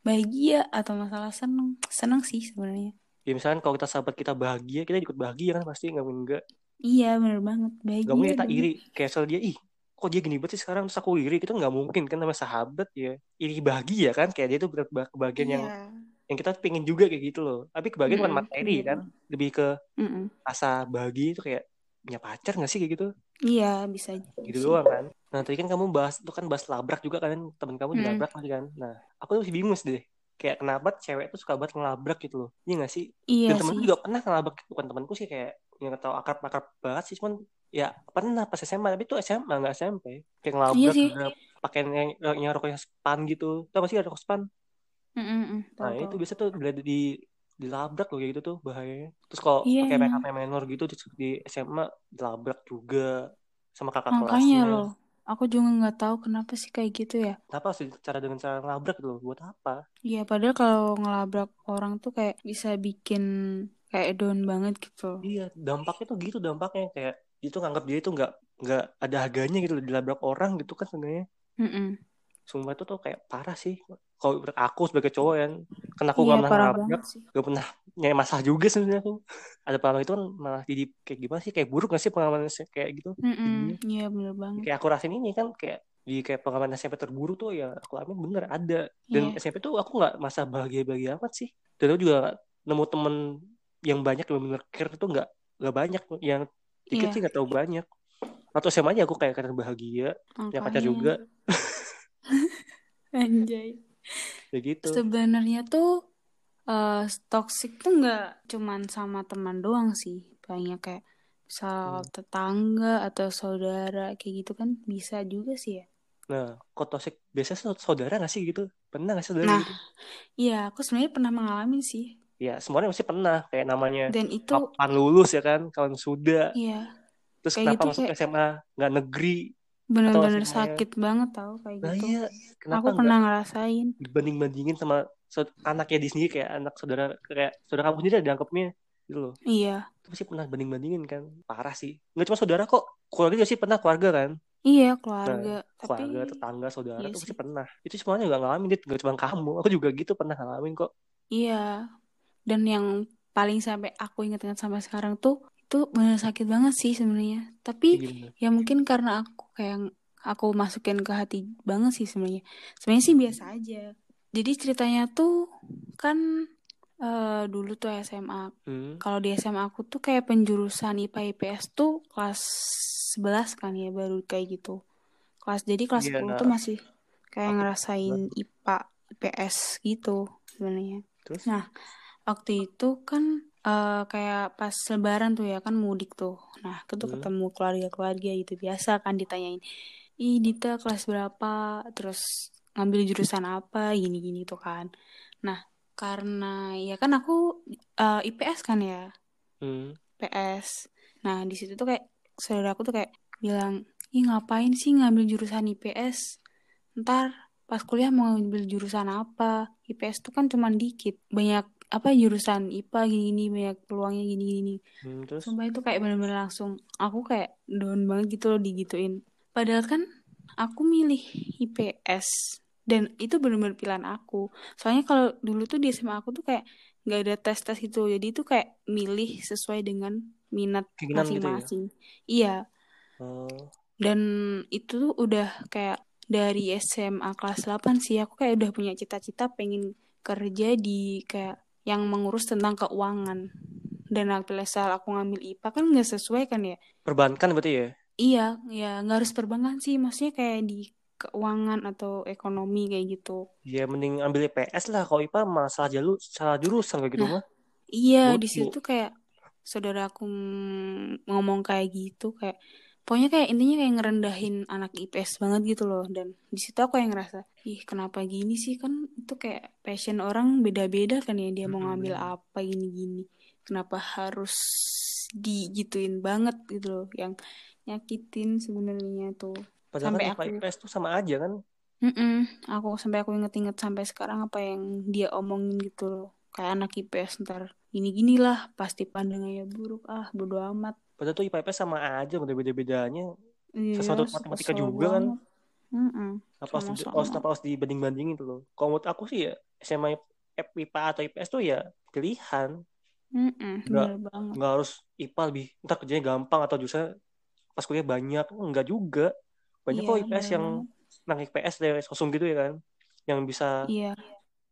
bahagia atau masalah seneng. Seneng sih sebenarnya. ya misalkan kalau kita sahabat kita bahagia kita ikut bahagia kan pasti nggak mungkin enggak Iya bener banget nggak mungkin bahagia kita iri kayak soal dia ih kok dia gini banget sih sekarang terus aku iri kita nggak mungkin kan sama sahabat ya iri bahagia kan kayak dia tuh berat kebahagiaan yang Iya. yang kita pengen juga kayak gitu loh tapi kebahagiaan bukan Mm-mm, materi bener kan banget. lebih ke Mm-mm. rasa bahagia itu kayak punya pacar nggak sih kayak gitu Iya bisa gitu sih. doang kan nah tadi kan kamu bahas itu kan bahas labrak juga kan temen kamu Mm. dilabrak lagi kan. Nah aku tuh masih bingung sih deh. Kayak kenapa cewek tuh suka banget ngelabrak gitu loh. Iya nggak sih? Iya dan temenku sih. juga pernah ngelabrak bukan temanku sih kayak yang akrab akrab banget sih. Cuman ya pernah pas SMA tapi itu SMA nggak SMP kayak Iya ngelabrak udah pakai yang, yang rokoknya span gitu. Tau gak sih ada rokok span Mm-mm, nah tahu itu biasa tuh bila di dilabrak loh kayak gitu tuh bahayanya. Terus kalau Iya pakai emang. makeup minor gitu di, di SMA dilabrak juga sama kakak Makanya kelasnya. loh, aku juga nggak tahu kenapa sih kayak gitu ya. kenapa harus cara dengan cara ngelabrak gitu loh buat apa Iya, padahal kalau ngelabrak orang tuh kayak bisa bikin kayak down banget gitu. iya dampaknya tuh gitu dampaknya kayak itu nganggap dia itu nggak nggak ada harganya gitu dilabrak orang gitu kan sebenarnya Mm-mm. Sumpah itu tuh kayak parah sih. Kalau aku sebagai cowok ya karena aku Iya, nggak pernah sih. gak pernah nyari masalah juga sebenarnya aku. Ada pengalaman itu kan malah jadi kayak gimana sih? Kayak buruk gak sih pengalaman kayak gitu? Mm-mm. jadinya Iya, bener banget. kayak aku rasain ini kan kayak di kayak pengalaman SMP terburuk tuh ya aku alamin bener ada. Dan Iya. SMP tuh aku nggak masa bahagia bahagia amat sih. Dan aku juga nemu temen yang banyak yang bener care itu nggak nggak banyak. Yang dikit Iya, sih nggak tahu banyak. Atau SMA aja aku kayak kadang bahagia. Punya pacar makanya. juga Anjay. ya gitu Sebenarnya tuh eh toxic tuh nggak cuman sama teman doang sih. Banyak kayak misal Hmm. tetangga atau saudara kayak gitu kan bisa juga sih ya. nah kok toxic biasanya sau- saudara gak sih gitu pernah gak sih saudara Nah, gitu iya aku sebenarnya pernah mengalami sih. ya semuanya pasti pernah kayak namanya Dan itu kapan lulus ya kan kawan sudah iya terus kayak kenapa gitu masuk kayak SMA nggak negeri bener-bener sakit banget tau kayak nah gitu. iya kenapa Aku pernah ngerasain. dibanding bandingin sama saud- anaknya di sendiri kayak anak saudara kayak saudara kamu sendiri dianggapnya gitu loh Iya. itu pasti pernah banding bandingin kan parah sih nggak cuma saudara kok keluarga juga sih pernah keluarga kan Iya, nah keluarga. keluarga Tapi tetangga saudara iya tuh pasti pernah itu semuanya nggak ngalamin dit nggak cuma kamu aku juga gitu pernah ngalamin kok Iya. Dan yang paling sampai aku ingat-ingat sampai sekarang tuh itu bener sakit banget sih sebenarnya. Tapi gimana ya mungkin karena aku kayak aku masukin ke hati banget sih sebenarnya. Sebenarnya sih biasa aja. Jadi ceritanya tuh kan eh, dulu tuh SMA. hmm. Kalau di SMA aku tuh kayak penjurusan IPA IPS tuh kelas 11 kan ya baru kayak gitu. Kelas jadi kelas iya 10 nah tuh masih kayak ngerasain IPA IPS gitu sebenarnya. Nah, waktu itu kan eh, kayak pas lebaran tuh ya kan mudik tuh. Nah, aku tuh hmm. ketemu keluarga-keluarga gitu biasa kan ditanyain, "Ih, Dita kelas berapa?" Terus ngambil jurusan apa gini-gini tuh kan. Nah, karena ya kan aku eh, IPS kan ya, Hmm. PS. Nah, di situ tuh kayak saudara aku tuh kayak bilang, "Ih, ngapain sih ngambil jurusan IPS? Ntar pas kuliah mau ngambil jurusan apa? IPS tuh kan cuman dikit. Banyak apa jurusan IPA gini-gini, banyak peluangnya gini-gini." Hmm, terus Sumpah itu kayak bener-bener langsung aku kayak down banget gitu loh digituin. Padahal kan aku milih IPS dan itu bener-bener pilihan aku. Soalnya kalau dulu tuh di SMA aku tuh kayak nggak ada tes-tes itu. Jadi itu kayak milih sesuai dengan minat keinginan gitu ya masing-masing. Iya, oh dan itu tuh udah kayak dari SMA kelas 8 sih aku kayak udah punya cita-cita pengen kerja di kayak yang mengurus tentang keuangan. Dan pada saat aku ngambil IPA kan nggak sesuai kan ya. perbankan berarti ya Iya, ya nggak harus perbankan sih. Maksudnya kayak di keuangan atau ekonomi kayak gitu. ya mending ambil IPS lah kalau IPA malah salah jalur salah jurusan kayak gitu Nah, mah iya di situ kayak saudara aku ngomong kayak gitu kayak pokoknya kayak intinya kayak ngerendahin anak IPS banget gitu loh. Dan di situ aku yang ngerasa ih kenapa gini sih? Kan itu kayak passion orang beda-beda kan ya dia mau ngambil apa gini-gini. Kenapa harus digituin banget gitu loh yang nyakitin sebenarnya tuh. Padahal sampai kan aku IPS tuh sama aja kan. Mm-mm. aku sampai aku inget-inget sampai sekarang apa yang dia omongin gitu loh. Kayak anak IPS ntar gini-gini lah pasti pandangannya buruk. Ah bodo amat Padahal tuh IPA IPS sama aja, beda-bedanya. iya Sesuatu matematika juga kan. banget Mm-mm. Apa harus, harus, apa harus dibanding-bandingin tuh loh. Kalau menurut aku sih ya, SMA IPA atau IPS tuh ya pilihan. Mm-mm, Nggak, bener banget. nggak harus IPA lebih, ntar kerjanya gampang atau justru pas kuliah banyak. Enggak juga. Banyak Iya, kok IPS bener yang banget. nang IPS dari kosong gitu ya kan. Yang bisa Iya,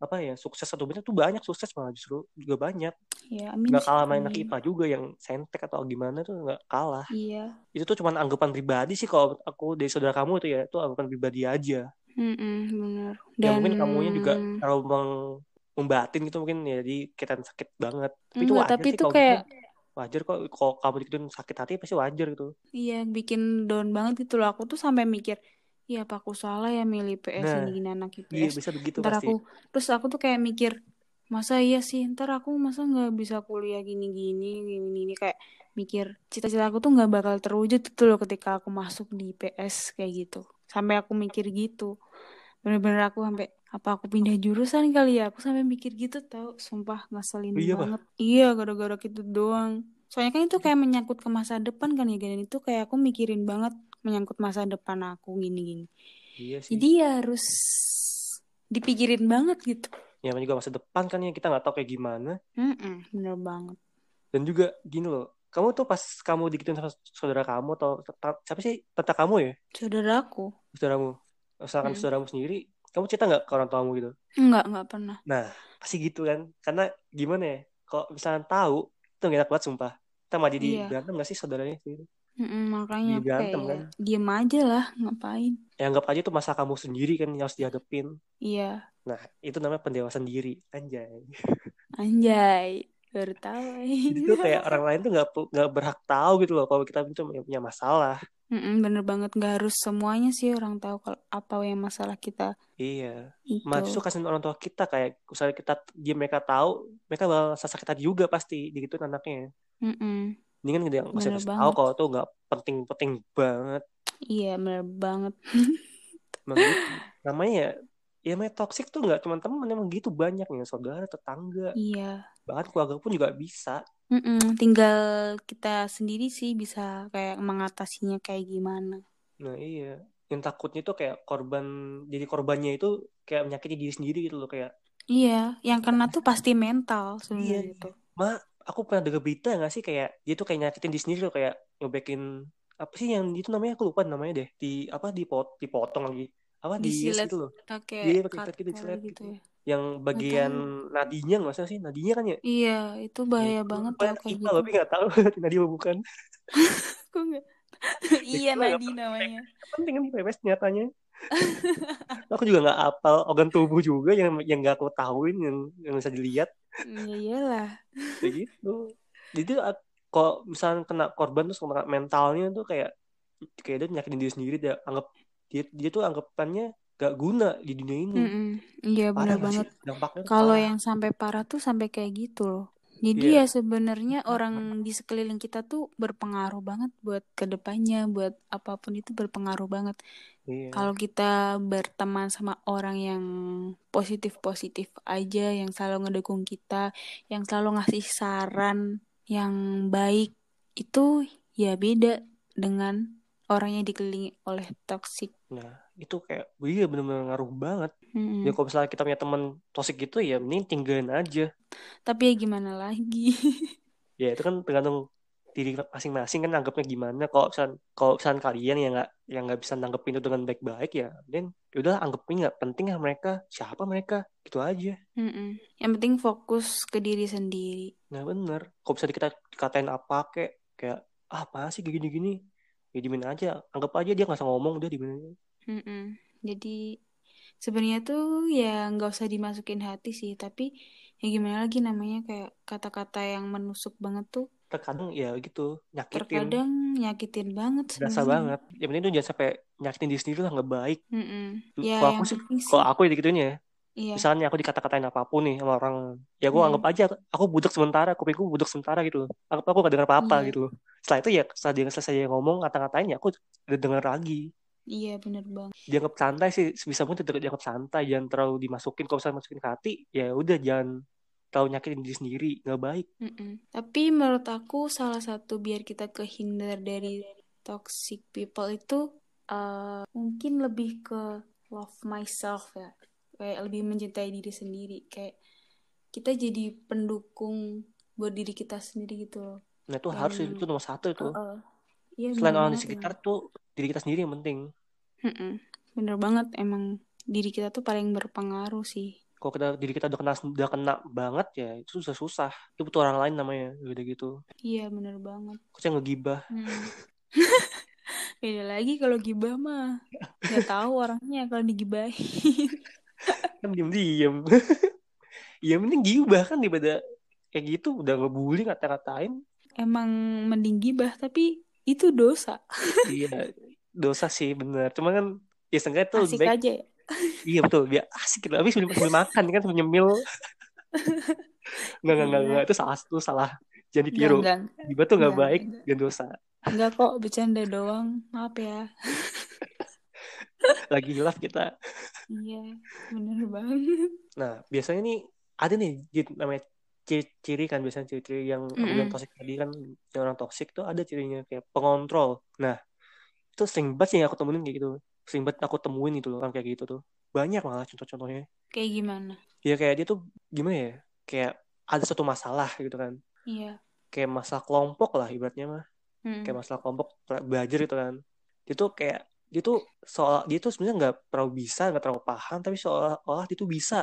apa ya sukses atau bener tuh banyak sukses malah justru juga banyak. Iya, amin nggak kalah main anak. IPA juga yang sentek atau gimana tuh nggak kalah. Iya, itu tuh cuman anggapan pribadi sih kalau aku dari saudara kamu itu ya itu anggapan pribadi aja. Mm-mm, bener. ya Dan mungkin kamunya juga terlalu meng- membatin gitu mungkin ya jadi kita sakit banget. Tapi itu enggak, wajar tapi sih itu kalau kayak gitu. Wajar kok kalau kamu dikituin sakit hati pasti wajar gitu. Iya bikin down banget gitu loh. Aku tuh sampai mikir, iya apa aku salah ya milih PS nah ini gini anak iya IPS. bisa begitu Ntar pasti aku, terus aku tuh kayak mikir, masa iya sih, ntar aku masa nggak bisa kuliah gini-gini, gini-gini kayak mikir cita-cita aku tuh nggak bakal terwujud gitu loh ketika aku masuk di IPS kayak gitu. Sampai aku mikir gitu. Bener-bener aku sampai apa aku pindah jurusan kali ya? Aku sampai mikir gitu tau, sumpah ngeselin iya, Pak? banget. Iya, gara-gara gitu doang. Soalnya kan itu kayak menyangkut ke masa depan kan ya, dan itu kayak aku mikirin banget menyangkut masa depan aku gini-gini. iya sih Jadi ya harus dipikirin banget gitu. ya juga masa depan kan ya kita nggak tahu kayak gimana Mm-mm, bener banget. dan juga gini loh kamu tuh pas kamu digituin sama saudara kamu atau siapa sih tata kamu ya Saudaraku. saudaramu misalkan Mm. saudaramu sendiri kamu cerita nggak ke orang tuamu gitu Enggak, enggak pernah. nah pasti gitu kan karena gimana ya kalau misalnya tahu itu gak enak banget sumpah kita malah jadi Iya. berantem gak sih saudaranya gitu Mm-mm, makanya berantem kayak kan. diem aja lah, ngapain. ya anggap aja itu masa kamu sendiri kan yang harus dihadepin Iya, nah itu namanya pendewasaan diri. Anjay. Anjay. Baru tahu. tuh kayak orang lain tuh nggak nggak berhak tahu gitu loh kalau kita itu punya masalah. Mm-mm, bener banget, nggak harus semuanya sih orang tahu kalau apa yang masalah kita iya. itu. Justru kasihin orang tua kita kayak misalnya kita dia mereka tahu mereka bakal sakit hati juga pasti digituin anaknya. Mm-mm, ini kan nggak usah bener kasih tahu kalau tuh nggak penting-penting banget Iya, bener banget. emang gitu namanya ya ya namanya toxic tuh nggak cuma teman emang gitu banyak nih saudara tetangga Iya. bahkan keluarga pun juga bisa Mm-mm, tinggal kita sendiri sih bisa kayak mengatasinya kayak gimana. nah iya yang takutnya tuh kayak korban jadi korbannya itu kayak menyakiti diri sendiri gitu loh kayak Iya, yang kena tuh pasti mental iya sebenarnya tuh. Aku pernah dengar berita nggak sih kayak dia tuh kayak nyakitin diri sendiri loh kayak nyobekin apa sih yang itu namanya aku lupa namanya deh di apa dipot dipotong lagi apa di yes Disilet gitu loh pakai iya pakai gitu disilet gitu gitu ya. yang bagian tahu. nadinya nggak sih nadinya kan ya Iya, itu Ya, bahaya itu banget anak kayak gitu. tapi nggak tahu nadia apa bukan Aku nggak. ya Iya, Nadi namanya. penting kan PPS nyatanya aku juga nggak apal organ tubuh juga yang yang nggak aku tahuin yang yang bisa dilihat Iya iyalah. kayak gitu jadi kalau misalnya kena korban terus kena mentalnya tuh kayak kayak dia nyakitin diri sendiri dia anggap dia dia tuh anggapannya gak guna di dunia ini Mm-mm. Iya parah benar banget. Kalau yang sampai parah tuh sampai kayak gitu loh. Jadi iya ya sebenarnya orang di sekeliling kita tuh berpengaruh banget buat ke depannya, buat apa pun itu berpengaruh banget. Iya Kalau kita berteman sama orang yang positif-positif aja, yang selalu ngedukung kita, yang selalu ngasih saran yang baik, itu ya beda dengan orang yang dikelilingi oleh toxic. nah itu kayak iya bener-bener ngaruh banget ya Mm-mm. kalau misalnya kita punya teman toxic gitu ya mending tinggalin aja Tapi ya gimana lagi? ya itu kan tergantung diri masing-masing kan anggapnya gimana. Kalau misalnya kalau misalnya kalian yang nggak yang nggak bisa nanggepin itu dengan baik-baik ya dan udah anggapin nggak penting ya mereka. Siapa mereka? Gitu aja. Mm-mm. Yang penting fokus ke diri sendiri. nah bener. Kalau misalnya kita dikatain apa kayak kayak ah apa sih gini-gini? Ya dimin aja. Anggap aja dia nggak usah ngomong udah dimin aja. Mm-mm. Jadi sebenarnya tuh ya nggak usah dimasukin hati sih, tapi ya gimana lagi namanya kayak kata-kata yang menusuk banget tuh terkadang ya gitu nyakitin. Terkadang nyakitin banget berasa sebenarnya. banget. Yang penting tuh jangan sampai nyakitin diri sendiri lah nggak baik. Mm-mm. ya kalau aku sih kalau aku ya gituin ya. Iya. Misalnya aku dikata-katain apa pun nih sama orang ya gue Hmm. anggap aja aku budak sementara kupingku budak sementara gitu anggap aku gak dengar apa-apa Iya. gitu setelah itu ya setelah dia selesai dia ngomong kata-katain ya aku udah denger lagi. Iya bener banget. Dianggap santai sih sebisa mungkin tetap dianggap santai. Jangan terlalu dimasukin kalau misalnya masukin ke hati ya udah jangan terlalu nyakitin diri sendiri nggak baik Mm-mm. Tapi menurut aku salah satu biar kita kehindar dari toxic people itu eh, mungkin lebih ke love myself ya. Kayak lebih mencintai diri sendiri. Kayak kita jadi pendukung buat diri kita sendiri gitu loh. nah itu Yang- harus itu nomor satu itu Heeh. Iya selain bener orang di sekitar tuh diri kita sendiri yang penting. Mm-mm. Bener banget emang diri kita tuh paling berpengaruh sih. Kalau kita diri kita udah kena udah kena banget ya itu susah susah itu butuh orang lain namanya udah gitu Iya bener banget. aku saya ngegibah Hmm. Beda lagi kalau gibah mah nggak tahu orangnya kalau digibahin. kan diem diem ya mending gibah kan daripada kayak gitu udah ngebully ngata-ngatain Emang mending gibah tapi itu dosa. iya dosa sih bener cuma kan ya seenggaknya tuh Asik baik aja ya. Iya betul biar asik gitu habis sebelum, sebelum makan kan sebelum nyemil nggak nggak nggak nggak itu salah itu salah Enggak, enggak, gibah tuh nggak baik enggak. dan dosa enggak kok bercanda doang. Maaf ya. lagi hilaf kita Iya, bener banget. Nah, biasanya nih ada nih namanya ciri-ciri kan biasanya ciri-ciri yang bilang Mm-mm. toxic tadi kan yang orang toxic tuh ada cirinya kayak pengontrol. Nah, itu sering banget sih yang aku temuin kayak gitu. Sering banget aku temuin itu loh orang kayak gitu tuh. Banyak malah contoh-contohnya. Kayak gimana? Ya kayak dia tuh gimana ya? Kayak ada satu masalah gitu kan. Iya. Kayak masalah kelompok lah ibaratnya mah. Mm. Kayak masalah kelompok belajar gitu kan. Dia tuh kayak dia tuh soal dia tuh sebenarnya nggak terlalu bisa nggak terlalu paham tapi seolah-olah dia tuh bisa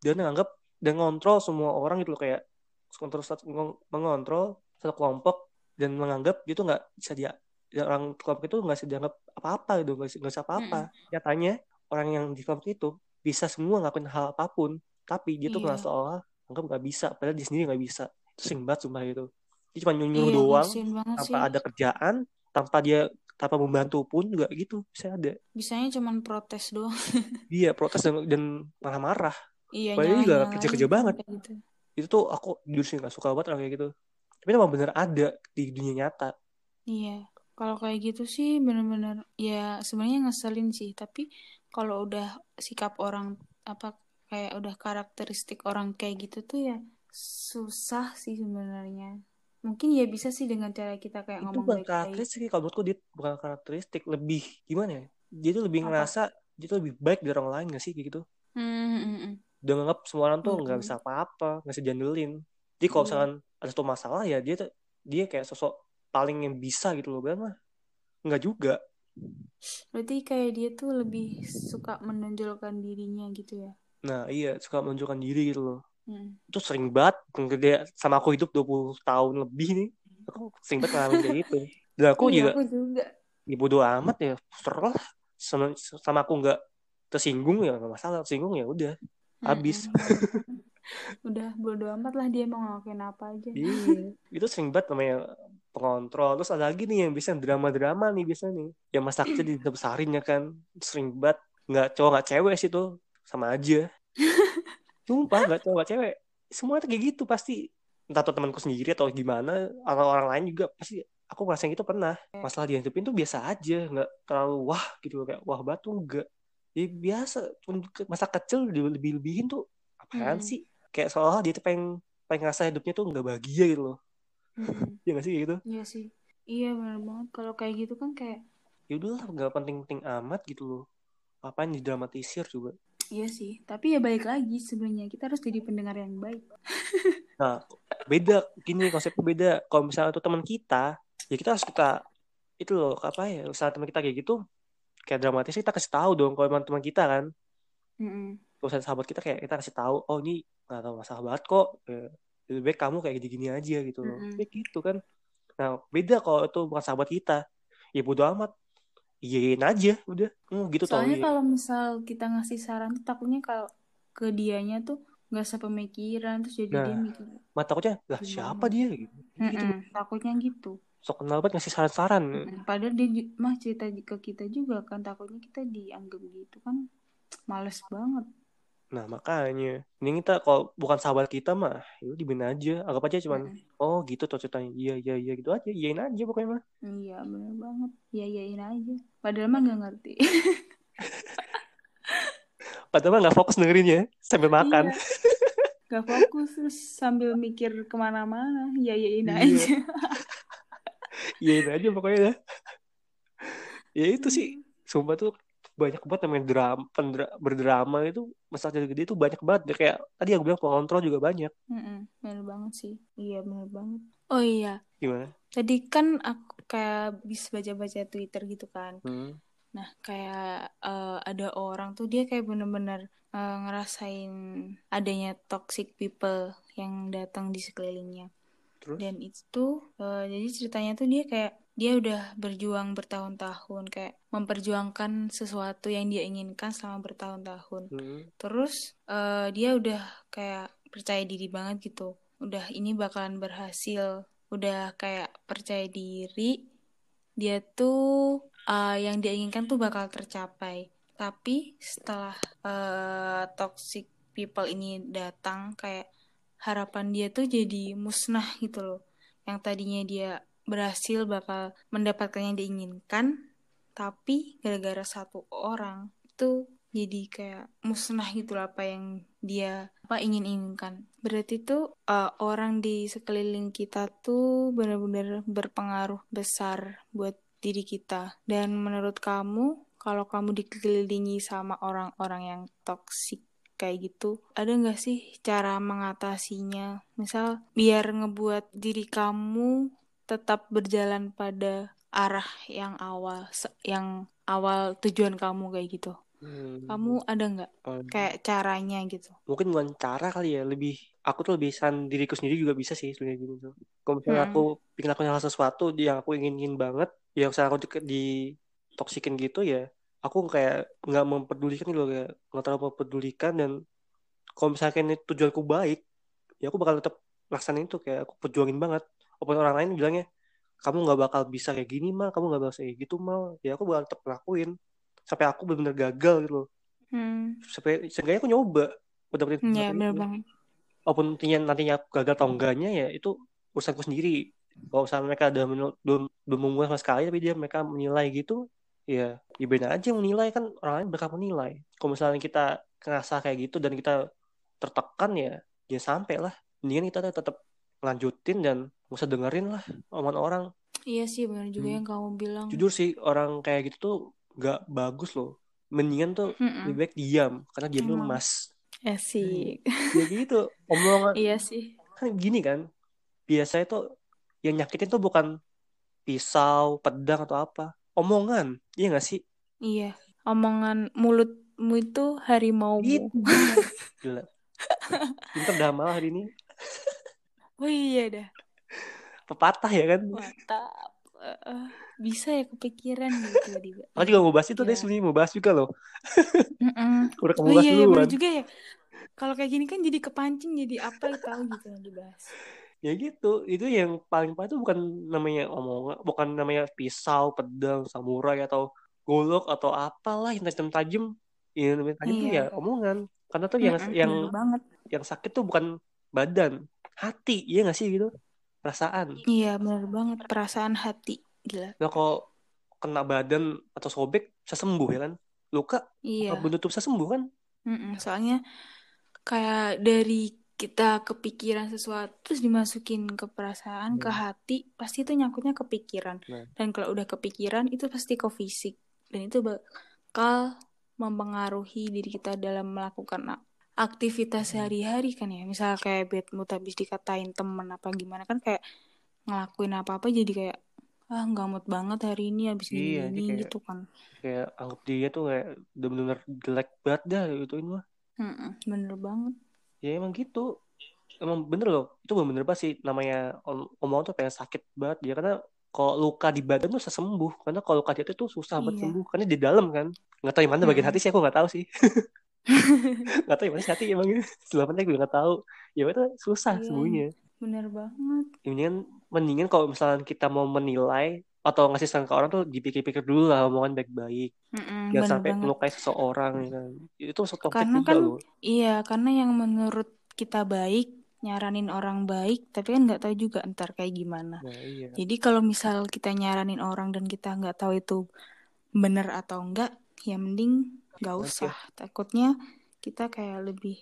dia menganggap dan ngontrol semua orang gitu loh kayak kontrol mengontrol satu kelompok dan menganggap dia tuh nggak bisa dia orang kelompok itu nggak dianggap apa-apa gitu nggak bisa apa-apa nyatanya orang yang di kelompok itu bisa semua ngelakuin hal apa pun tapi dia tuh Iya. nggak seolah anggap nggak bisa padahal dia sendiri nggak bisa itu sering banget sumpah itu dia cuma nyuruh Iya, doang banget sih. tanpa ada kerjaan tanpa dia tanpa membantu pun juga gitu bisa ada Bisanya cuman protes doang. dia protes dan, dan marah-marah Iya, Padahal juga kerja-kerja banget. gitu. itu tuh aku jujur sih nggak suka banget orang kayak gitu tapi emang bener ada di dunia nyata Iya, kalau kayak gitu sih bener-bener ya sebenarnya ngeselin sih. Tapi kalau udah sikap orang apa kayak udah karakteristik orang kayak gitu tuh ya susah sih sebenarnya. Mungkin ya bisa sih dengan cara kita kayak itu ngomong bukan baik-baik. karakteristik kalau menurutku dia bukan karakteristik lebih gimana ya dia tuh lebih Apa? ngerasa dia tuh lebih baik dari orang lain gak sih kayak gitu Hmm, hmm, hmm. udah nganggap semua orang tuh Hmm. nggak bisa apa-apa nggak bisa jandelin jadi kalau Iya. misalkan ada satu masalah ya dia tuh dia kayak sosok paling yang bisa gitu loh kan mah. Nggak juga. Berarti kayak dia tuh lebih suka menonjolkan dirinya gitu ya. nah iya suka menunjukkan diri gitu loh. Hmm. itu sering banget dia sama aku hidup 20 tahun lebih nih. Aku sering banget ngalamin kayak gitu. Dan aku Iya, juga aku juga. ya bodo amat ya. Serah sama, sama aku nggak tersinggung ya nggak masalah. Tersinggung ya udah. Habis. Mm-mm. Udah bodo amat lah dia mau ngelakuin apa aja. iya itu sering banget namanya pengontrol. Terus ada lagi nih yang bisa drama-drama nih biasanya nih. Yang masa kecil dibesarin ya kan. Sering banget. Nggak cowok nggak cewek sih tuh. Sama aja. Sumpah nggak cowok nggak cewek. Semua tuh kayak gitu. Pasti entah tuh temanku sendiri atau gimana. Atau orang lain juga. Pasti aku ngerasain gitu pernah. Masalah dihidupin tuh biasa aja. Nggak terlalu wah gitu. Kayak wah batu enggak ya biasa. Masa kecil lebih lebihin tuh apaan Mm. sih kayak seolah dia tuh pengen pengen ngerasa hidupnya tuh nggak bahagia gitu loh Mm-mm. ya nggak sih kayak gitu Iya sih. Iya benar banget. Kalau kayak gitu kan kayak ya udahlah nggak penting-penting amat gitu loh apain didramatisir juga iya sih. Tapi ya balik lagi sebenarnya kita harus jadi pendengar yang baik. nah beda gini konsepnya beda kalau misalnya itu teman kita ya kita harus kita itu loh apa ya misalnya teman kita kayak gitu kayak dramatis kita kasih tahu dong kalau emang teman kita kan kalau misalnya sahabat kita kayak kita kasih tahu oh ini nggak tahu masalah banget kok Ya, lebih baik kamu kayak gini-gini aja gitu. Loh Mm-mm. kayak gitu kan. Nah beda kalau itu bukan sahabat kita. Ya bodo amat. Iyain aja udah. Hmm, gitu Soalnya iya. kalau misal kita ngasih saran tuh takutnya kalau ke dianya tuh nggak sepemikiran terus jadi Nah, dia mikir mah takutnya lah Gimana? siapa dia? Gitu. Gitu "Mm-mm, takutnya gitu. Sok kenal banget ngasih saran-saran. Padahal dia mah cerita ke kita juga kan takutnya kita dianggap gitu kan males banget nah makanya. Ini kita kalau bukan sahabat kita mah itu dimin aja. Anggap aja cuman Mm-mm. oh gitu tuh ceritanya. Iya iya iya gitu aja. Iyain aja pokoknya mah. Iya bener banget. Ya yain aja. Padahal mah nggak ngerti. Padahal mah nggak fokus dengerin ya sambil makan. Iya. Gak fokus terus sambil mikir ke mana-mana. Ya yain Iya. aja. Iyain aja pokoknya dah ya itu sih. Sumpah tuh banyak banget namanya drama pendra- berdrama itu masalah jadi gede itu banyak banget. Ya, kayak tadi yang bilang pengontrol juga banyak. Mm-mm, bener banget sih. Iya bener banget. Oh iya. Gimana? Tadi kan aku kayak bisa baca-baca Twitter gitu kan. Hmm. Nah, kayak eh, ada orang tuh dia kayak bener-bener eh, ngerasain adanya toxic people yang datang di sekelilingnya. terus? Dan itu eh, jadi ceritanya tuh dia kayak dia udah berjuang bertahun-tahun kayak memperjuangkan sesuatu yang dia inginkan selama bertahun-tahun. hmm. Terus eh, dia udah kayak percaya diri banget gitu. Udah ini bakalan berhasil. Udah kayak percaya diri. Dia tuh eh, yang dia inginkan tuh bakal tercapai. Tapi setelah eh, toxic people ini datang kayak harapan dia tuh jadi musnah gitu loh. Yang tadinya dia berhasil bakal mendapatkan yang diinginkan, tapi gara-gara satu orang itu jadi kayak musnah gitu loh apa yang dia apa ingin inginkan berarti tuh uh, orang di sekeliling kita tuh benar-benar berpengaruh besar buat diri kita. Dan menurut kamu kalau kamu dikelilingi sama orang-orang yang toksik kayak gitu ada nggak sih cara mengatasinya? Misal biar ngebuat diri kamu tetap berjalan pada arah yang awal yang awal tujuan kamu kayak gitu. Hmm. kamu ada nggak Oh, kayak caranya gitu? Mungkin bukan cara kali ya lebih aku tuh lebih san diriku sendiri juga bisa sih sebenarnya gitu. Kalau misalnya Hmm. aku bikin aku hal sesuatu yang aku inginin banget yang misalnya aku di, di toksikin gitu ya aku kayak nggak mempedulikan gitu kayak nggak terlalu mempedulikan dan kalau misalkan ini tujuanku baik ya aku bakal tetap laksanain itu kayak aku perjuangin banget walaupun orang lain bilangnya kamu nggak bakal bisa kayak gini mal. Kamu nggak bakal kayak gitu mal. Ya aku bakal tetap lakuin sampai aku benar-benar gagal gitu loh. Hmm. Sampai seenggaknya aku nyoba udah dapetin bener itu banget. Walaupun nantinya nantinya aku gagal atau enggaknya ya itu urusanku sendiri. Kalau misalnya mereka menil- belum belum memulai sama sekali tapi dia mereka menilai gitu ya ya beda aja menilai kan orang lain berhak menilai. Kalau misalnya kita ngerasa kayak gitu dan kita tertekan ya ya sampai lah mendingan kita tetap lanjutin dan nggak usah dengerin lah omongan orang. Iya sih bener juga Hmm. yang kamu bilang. Jujur sih orang kayak gitu tuh nggak bagus loh. Mendingan tuh Mm-mm. lebih baik diam karena diam tuh emas asik. Ya gitu omongan iya sih. kan gini kan biasanya tuh yang nyakitin tuh bukan pisau pedang atau apa omongan iya gak sih? Iya omongan mulutmu itu harimau gitu. Gila. Pinter dah malah hari ini oh iya dah pepatah ya kan mantap eh, bisa ya kepikiran gitu tiba-tiba aku juga mau bahas itu deh Ya. sebenarnya mau bahas juga loh Mm-mm. udah kamu Oh bahas iya, iya duluan bener juga ya. Kalau kayak gini kan jadi kepancing jadi apa ya tahu gitu yang dibahas. ya gitu itu yang paling parah itu bukan namanya omongan bukan namanya pisau pedang samurai atau golok atau apalah yang tajam-tajam yang namanya tajam tuh Iya. ya omongan karena tuh yang yang banget. yang sakit tuh bukan badan hati iya gak sih gitu perasaan Iya bener banget perasaan hati gila. nah kalau kena badan atau sobek bisa sembuh ya kan luka Iya. tentu bisa sembuh kan Mm-mm, Soalnya kayak dari kita kepikiran sesuatu terus dimasukin ke perasaan, ke Hmm. hati, pasti itu nyangkutnya ke pikiran. Nah. Dan kalau udah kepikiran itu pasti ke fisik. Dan itu bakal mempengaruhi diri kita dalam melakukan aktivitas Hmm. sehari-hari kan ya. Misal kayak bad mood habis dikatain temen apa gimana kan kayak ngelakuin apa-apa jadi kayak ah nggak mood banget hari ini habis Iya, ini kayak- gitu kan. kayak anggap dia tuh kayak bener-bener jelek banget dah gituin mah Mm-mm, bener banget. ya emang gitu emang bener loh itu bener-bener banget sih namanya om omongan tuh pengen sakit banget dia karena kalau luka di badan tuh bisa sembuh karena kalau luka di hati tuh susah banget Iya. sembuh karena di dalam kan nggak tahu di mana bagian Mm-mm. hati sih aku nggak tahu sih nggak tahu ya mana hati emang sebenarnya gue nggak tahu ya itu susah Iya. semuanya Bener banget. mendingan mendingan kalau misalnya kita mau menilai atau ngasih saran ke orang tuh dipikir-pikir dulu lah omongan baik-baik jangan bener sampai banget. melukai seseorang ya kan. itu masuk topik Karena juga kan loh iya, karena yang menurut kita baik, nyaranin orang baik, tapi kan nggak tahu juga ntar kayak gimana. nah iya Jadi kalau misal kita nyaranin orang dan kita nggak tahu itu bener atau enggak, ya mending nggak usah. Takutnya kita kayak lebih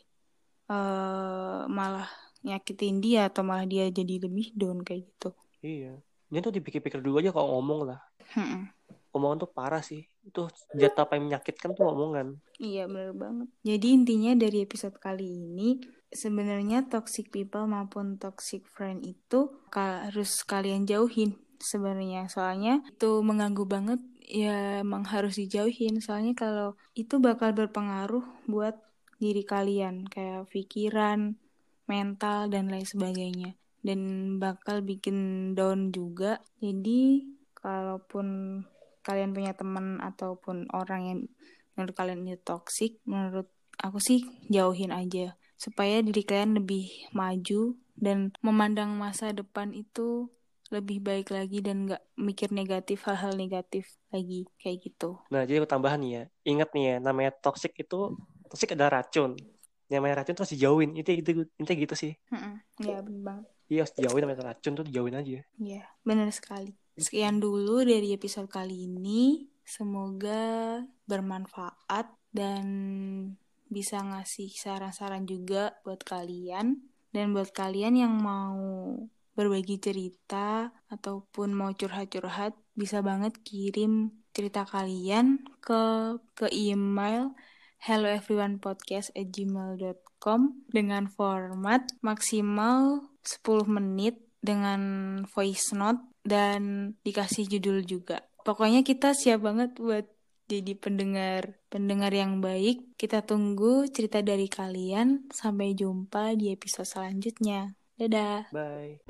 eh malah nyakitin dia atau malah dia jadi lebih down kayak gitu. iya ini tuh dipikir-pikir dulu aja kalau ngomong lah Mm-mm. omongan tuh parah sih itu senjata paling menyakitkan tuh omongan Iya bener banget. Jadi intinya dari episode kali ini sebenarnya toxic people maupun toxic friend itu harus kalian jauhin sebenarnya. Soalnya itu mengganggu banget ya emang harus dijauhin. Soalnya kalau itu bakal berpengaruh buat diri kalian kayak pikiran, mental dan lain sebagainya. Dan bakal bikin down juga. Jadi kalaupun kalian punya teman ataupun orang yang menurut kalian itu toxic, menurut aku sih jauhin aja supaya diri kalian lebih maju dan memandang masa depan itu lebih baik lagi dan nggak mikir negatif hal-hal negatif lagi kayak gitu. nah jadi aku tambahan nih ya ingat nih ya namanya toxic itu toxic adalah racun namanya racun tuh harus dijauhin itu gitu intinya gitu sih Ya bener banget. iya harus dijauhin namanya racun tuh dijauhin aja Ya benar sekali. Sekian dulu dari episode kali ini. Semoga bermanfaat dan bisa ngasih saran-saran juga buat kalian. Dan buat kalian yang mau berbagi cerita ataupun mau curhat-curhat, bisa banget kirim cerita kalian ke ke email helloeveryonepodcast@gmail.com dengan format maksimal 10 menit dengan voice note dan dikasih judul juga. Pokoknya kita siap banget buat jadi pendengar pendengar yang baik. Kita tunggu cerita dari kalian. Sampai jumpa di episode selanjutnya. Dadah. bye